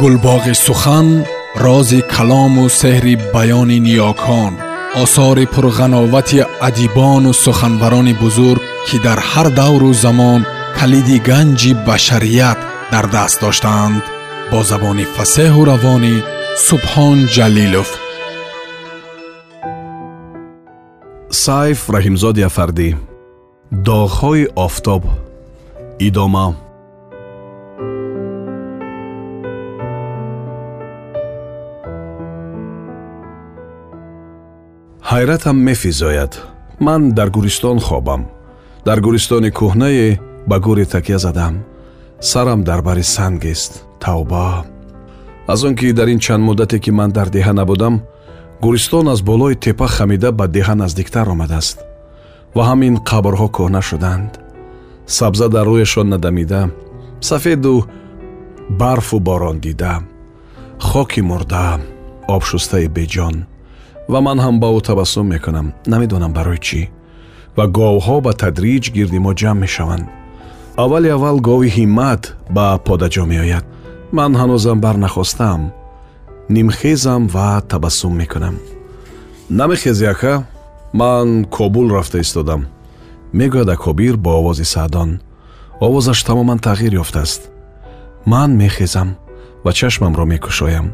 гулбоғи сухан рози калому сеҳри баёни ниёкон осори пурғановати адибону суханбарони бузург ки дар ҳар давру замон калиди ганҷи башарият дар даст доштаанд бо забони фасеҳу равонӣ субҳон ҷалилов. Сайф раҳимзоди афардӣ. Доғҳои офтоб. Идома ҳайратам мефизояд. Ман дар гӯристон хобам. Дар гӯристони кӯҳнае ба гӯре такя задам. Сарам дар бари сангест. Тавба. Аз он ки дар ин чанд муддате ки ман дар деҳа набудам гӯристон аз болои теппа хамида ба деҳа наздиктар омадааст ва ҳамин қабрҳо кӯҳна шуданд. Сабза дар рӯяшон надамида сафеду барфу борон дида хоки мурда обшустаи беҷон ва ман ҳам ба ӯ табассум мекунам намедонам барои чӣ ва говҳо ба тадриҷ гирди мо ҷамъ мешаванд аввали аввал гови ҳиммат ба подаҷо меояд ман ҳанӯзам барнахостаам нимхезам ва табассум мекунам намехезӣ ака ман кобул рафта истодам мегӯяд акобир бо овози саъдон овозаш тамоман тағйир ёфтааст ман мехезам ва чашмамро мекушоям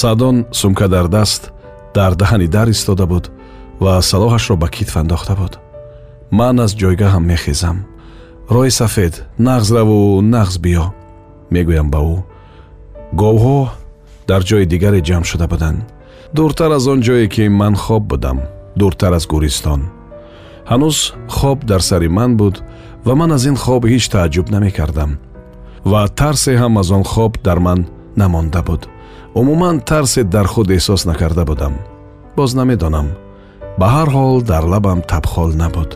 саъдон сумка дар даст дар даҳани дар истода буд ва салоҳашро ба китф андохта буд. Ман аз ҷойгаҳам мехезам. Роҳи сафед нағз раву нағз биё мегӯям ба ӯ. Говҳо дар ҷои дигаре ҷамъ шуда буданд. Дуртар аз он ҷое ки ман хоб будам дуртар аз гӯристон ҳанӯз хоб дар сари ман буд ва ман аз ин хоб ҳеҷ тааҷҷуб намекардам. Ва тарсе ҳам аз он хоб дар ман намонда буд умуман тарсе дар худ эҳсос накарда будам. Боз намедонам. Ба ҳар ҳол дар лабам табхол набуд.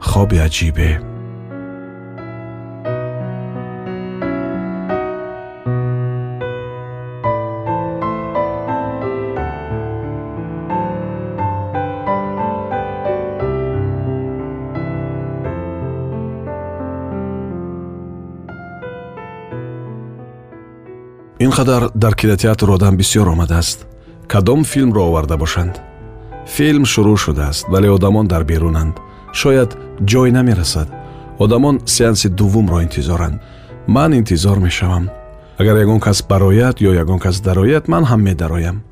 Хоби аҷибе ин қадар дар кинотеатр одам бисёр омадааст. Кадом филмро оварда бошанд. Филм шурӯъ шудааст вале одамон дар берунанд. Шояд ҷой намерасад. Одамон сеанси дуввумро интизоранд. Ман интизор мешавам. Агар ягон кас барояд ё ягон кас дарояд ман ҳам медароям.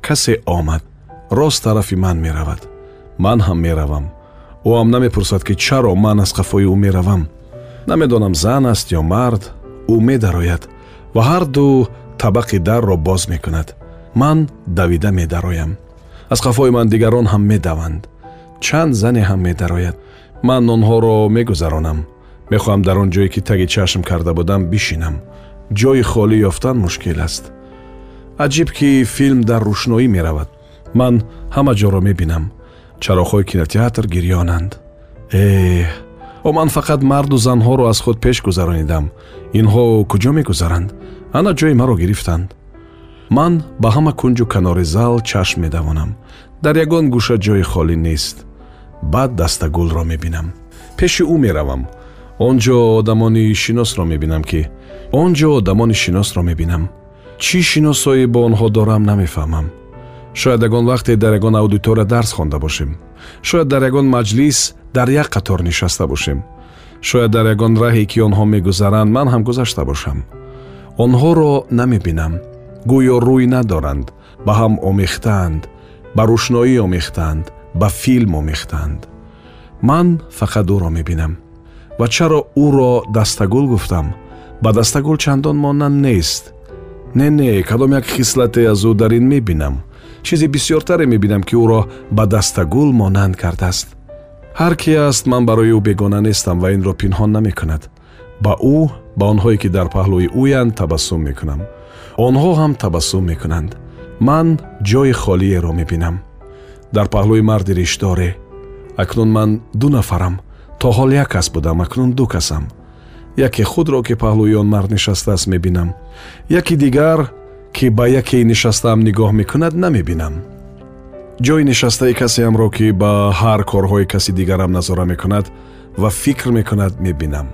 Касе омад рост тарафи ман меравад. Ман ҳам меравам. Ӯ ҳам намепурсад ки чаро ман аз қафои ӯ меравам. Намедонам зан аст ё мард. Ӯ медарояд ва ҳарду табақи дарро боз мекунад. Ман давида медароям. Аз қафои ман дигарон ҳам медаванд. Чанд зане ҳам медарояд. Ман онҳоро мегузаронам. Мехоҳам дар он ҷое ки таги чашм карда будам бишинам. Ҷойи холӣ ёфтан мушкил аст. Аҷиб ки филм дар рӯшноӣ меравад. Ман ҳама ҷоро мебинам. Чароғҳои кинотеатр гирёнанд. Эҳ о ман фақат марду занҳоро аз худ пеш гузаронидам. Инҳо куҷо мегузаранд? Ана ҷои маро гирифтанд. Ман ба ҳама кунҷу канори зал чашм медавонам. Дар ягон гӯша ҷои холӣ нест. Баъд дастагулро мебинам. Пеши ӯ меравам. Он ҷо одамони шиносро мебинам ки? Он ҷо одамони шиносро мебинам? Чӣ шиносое бо онҳо дорам намефаҳмам шояд ягон вақте дар ягон аудитория дарс хонда бошем. Шояд дар ягон маҷлис дар як қатор нишаста бошем. Шояд дар ягон раҳе ки онҳо мегузаранд ман ҳам гузашта бошам. Онҳоро намебинам. Гӯё рӯй надоранд ба ҳам омехтаанд ба рӯшноӣ омехтаанд ба филм омехтаанд. Ман фақат ӯро мебинам. Ва чаро ӯро дастагул гуфтам? Ба дастагул чандон монанд нест. Не не кадом як хислате аз ӯ дар ин мебинам чизи бисёртаре мебинам ки ӯро ба дастагул монанд кардааст. Ҳар ки аст ман барои ӯ бегона нестам ва инро пинҳон намекунад. Ба ӯ ба онҳое ки дар паҳлӯи ӯянд табассум мекунам. Онҳо ҳам табассум мекунанд. Ман ҷои холиеро мебинам. Дар паҳлӯи марди риштдоре акнун ман ду нафарам. То ҳол як кас будам акнун ду касам. Яке худро ки паҳлӯи он мард нишастааст мебинам. Яки дигар ки ба яке нишастаам нигоҳ мекунад намебинам. Ҷои нишастаи касеамро ки ба ҳар корҳои каси дигарам назора мекунад ва фикр мекунад мебинам.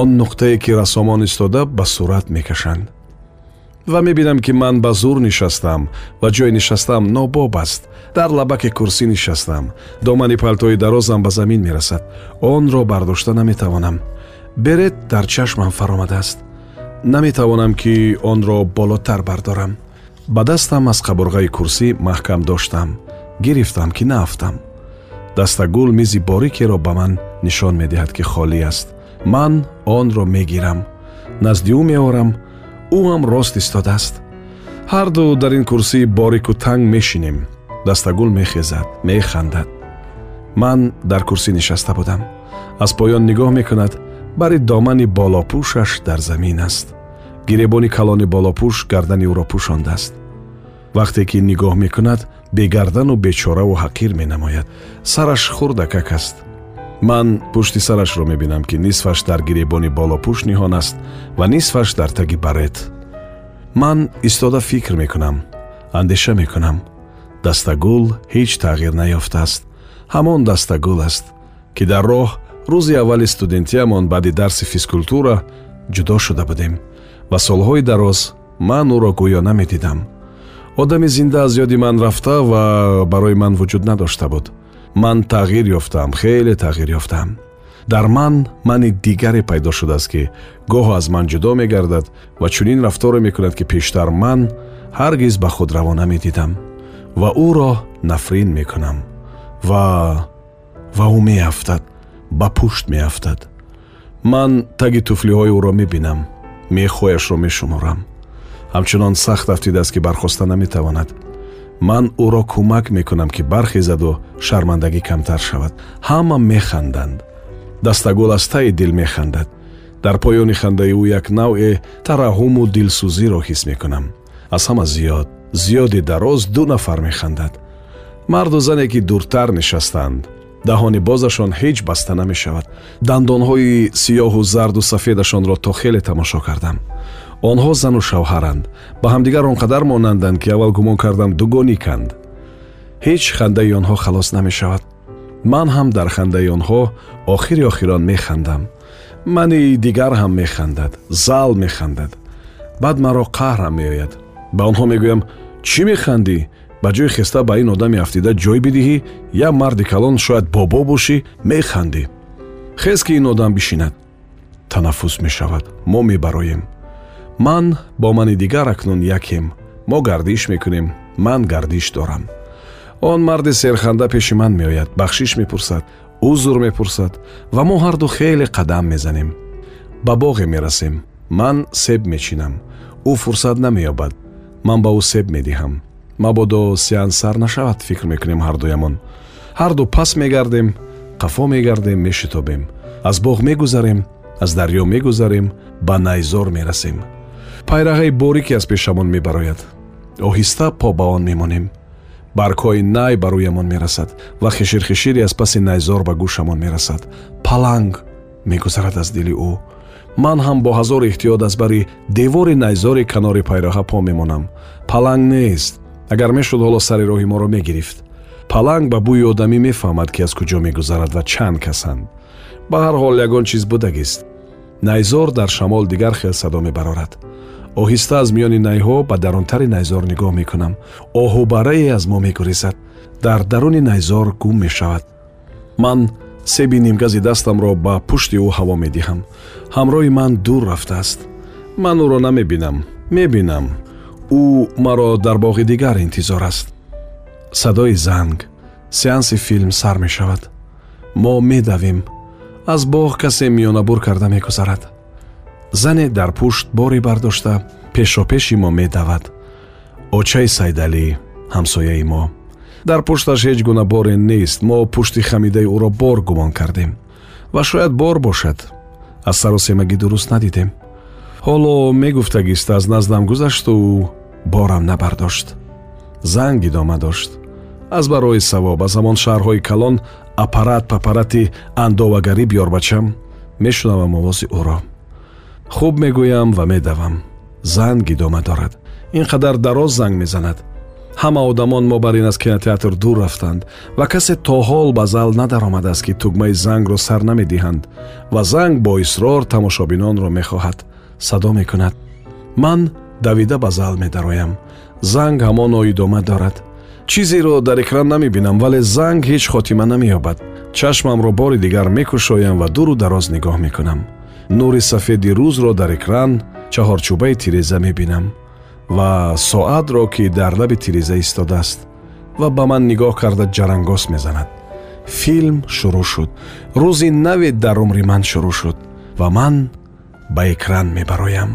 Он нуқтае ки рассомон истода ба сурат мекашанд. Ва мебинам ки ман ба зур нишастам ва ҷои нишастам нобоб аст. Дар лабаки курсӣ нишастам домани палтои дарозам ба замин мерасад. Онро бардошта наметавонам. Берет дар чашмам фаромадааст наметавонам ки онро болотар бардорам ба дастам аз қабурғаи курсӣ маҳкам доштам гирифтам ки наафтам дастагул мизи борикеро ба ман нишон медиҳад ки холӣ аст ман онро мегирам назди ӯ меорам ӯ ҳам рост истодааст ҳарду дар ин курсии борику танг мешинем дастагул мехезад механдад ман дар курсӣ нишаста будам аз поён нигоҳ мекунад бари домани болопӯшаш дар замин аст. Гиребони калони болопӯш гардани ӯро пӯшондааст. Вақте ки нигоҳ мекунад бегардану бечораву ҳақир менамояд. Сараш хурдакак аст. Ман пушти сарашро мебинам ки нисфаш дар гиребони болопӯш ниҳон аст ва нисфаш дар таги барет ман истода фикр мекунам андеша мекунам. Дастагул ҳеҷ тағйир наёфтааст. Ҳамон дастагул аст ки дар роҳ рӯзи аввали студентиямон баъди дарси физкултура ҷудо шуда будем ва солҳои дароз ман ӯро гӯё намедидам одами зинда аз ёди ман рафта ва барои ман вуҷуд надошта буд. Ман тағйир ёфтам хеле тағйир ёфтам дар ман мани дигаре пайдо шудааст ки гоҳо аз ман ҷудо мегардад ва чунин рафторе мекунад ки пештар ман ҳаргиз ба худ раво намедидам ва ӯро нафрин мекунам ва ва ӯ меафтад ба пушт меафтад. Ман таги туфлиҳои ӯро мебинам мехояшро мешуморам. Ҳамчунон сахт афтидааст ки бархоста наметавонад. Ман ӯро кӯмак мекунам ки бархезаду шармандагӣ камтар шавад. Ҳама механданд. Дастагул аз таи дил механдад. Дар поёни хандаи ӯ як навъе тараҳуму дилсӯзиро ҳис мекунам. Аз ҳама зиёд зиёди дароз ду нафар механдад. Марду зане ки дуртар нишастанд даҳони бозашон ҳеҷ баста намешавад. Дандонҳои сиёҳу зарду сафедашонро то хеле тамошо кардам. Онҳо зану шавҳаранд. Ба ҳамдигар он қадар монанданд ки аввал гумон кардам дугониканд ҳеҷ хандаи онҳо халос намешавад. Ман ҳам дар хандаи онҳо охири охирон механдам. Мани дигар ҳам механдад зал механдад. Баъд маро қаҳрам меояд. Ба онҳо мегӯям чӣ механдӣ ба ҷои хеста ба ин одами афтида ҷой бидиҳӣ я марди калон шояд бобо бошӣ механдӣ. Хез ки ин одам бишинад танаффус мешавад мо мебароем. Ман бо мани дигар акнун якем мо гардиш мекунем ман гардиш дорам. Он марди серханда пеши ман меояд бахшиш мепурсад узр мепурсад ва мо ҳарду хеле қадам мезанем. Ба боғе мерасем ман себ мечинам ӯ фурсат намеёбад ман ба ӯ себ медиҳам мабодо сеан сар нашавад фикр мекунем ҳардуямон ҳарду пас мегардем қафо мегардем мешитобем. Аз боғ мегузарем аз дарьё мегузарем ба найзор мерасем. Пайраҳаи борике аз пешамон мебарояд. Оҳиста по ба он мемонем. Баргҳои най ба рӯямон мерасад ва хиширхишире аз паси найзор ба гӯшамон мерасад. Паланг мегузарад аз дили ӯ. Ман ҳам бо ҳазор эҳтиёт аз бари девори найзори канори пайраҳа по мемонам. Паланг нест агар мешуд ҳоло сари роҳи моро мегирифт. Паланг ба бӯи одамӣ мефаҳмад ки аз куҷо мегузарад ва чанд касанд. Ба ҳар ҳол ягон чиз будагист найзор дар шамол дигар хел садо мебарорад. Оҳиста аз миёни найҳо ба дарунтари найзор нигоҳ мекунам. Оҳубарае аз мо мегурезад. Дар даруни найзор гум мешавад. Ман себи нимгази дастамро ба пушти ӯ ҳаво медиҳам. Ҳамроҳи ман дур рафтааст. Ман ӯро намебинам. Мебинам ӯ маро дар боғи дигар интизор аст. Садои занг сеанси филм сар мешавад. Мо медавем аз боғ касе миёнабур карда мегузарад. Зане дар пушт боре бардошта пешопеши мо медавад. Очаи сайдалӣ ҳамсояи мо. Дар пушташ ҳеҷ гуна боре нест. Мо пушти хамидаи ӯро бор гумон кардем. Ва шояд бор бошад. Аз саросемагӣ дуруст надидем. Ҳоло мегуфтагист аз наздам гузашту борам набардошт занг идома дошт. Аз барои савоб аз ҳамон шаҳрҳои калон аппарат папарати андовагарӣ биёр бачам мешунавам овози ӯро. Хуб мегӯям ва медавам. Занг идома дорад. Ин қадар дароз занг мезанад. Ҳама одамон мобарин аз кинотеатр дур рафтанд ва касе то ҳол ба зал надаромадааст ки тугмаи зангро сар намедиҳанд ва занг бо исрор тамошобинонро мехоҳад. Садо мекунад. Ман давида ба зал медароям. Занг ҳамон оидома дорад. Чизеро дар экран намебинам вале занг ҳеҷ хотима намеёбад чашмамро бори дигар мекушоям ва дуру дароз нигоҳ мекунам. Нури сафеди рӯзро дар экран чаҳорчӯбаи тиреза мебинам ва соатро ки дар лаби тиреза истодааст ва ба ман нигоҳ карда ҷарангос мезанад. Филм шурӯъ шуд. Рӯзи наве дар умри ман шурӯъ шуд ва ман ба экран мебароям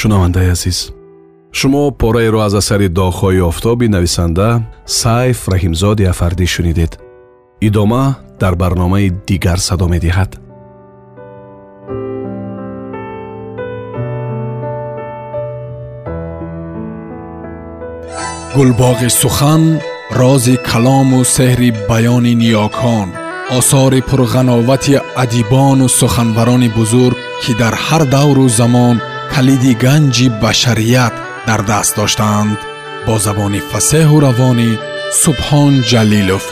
шунавандаи азиз шумо пораеро аз асари доғҳои офтоби нависанда сайф раҳимзоди афардӣ шунидед. Идома дар барномаи дигар садо медиҳад. Гулбоғи сухан рози калому сеҳри баёни ниёкон осори пурғановати адибону суханбарони бузург ки дар ҳар давру замон калиди ганҷи башарият дар даст доштаанд бо забони фасеҳу равонӣ субҳон ҷалилов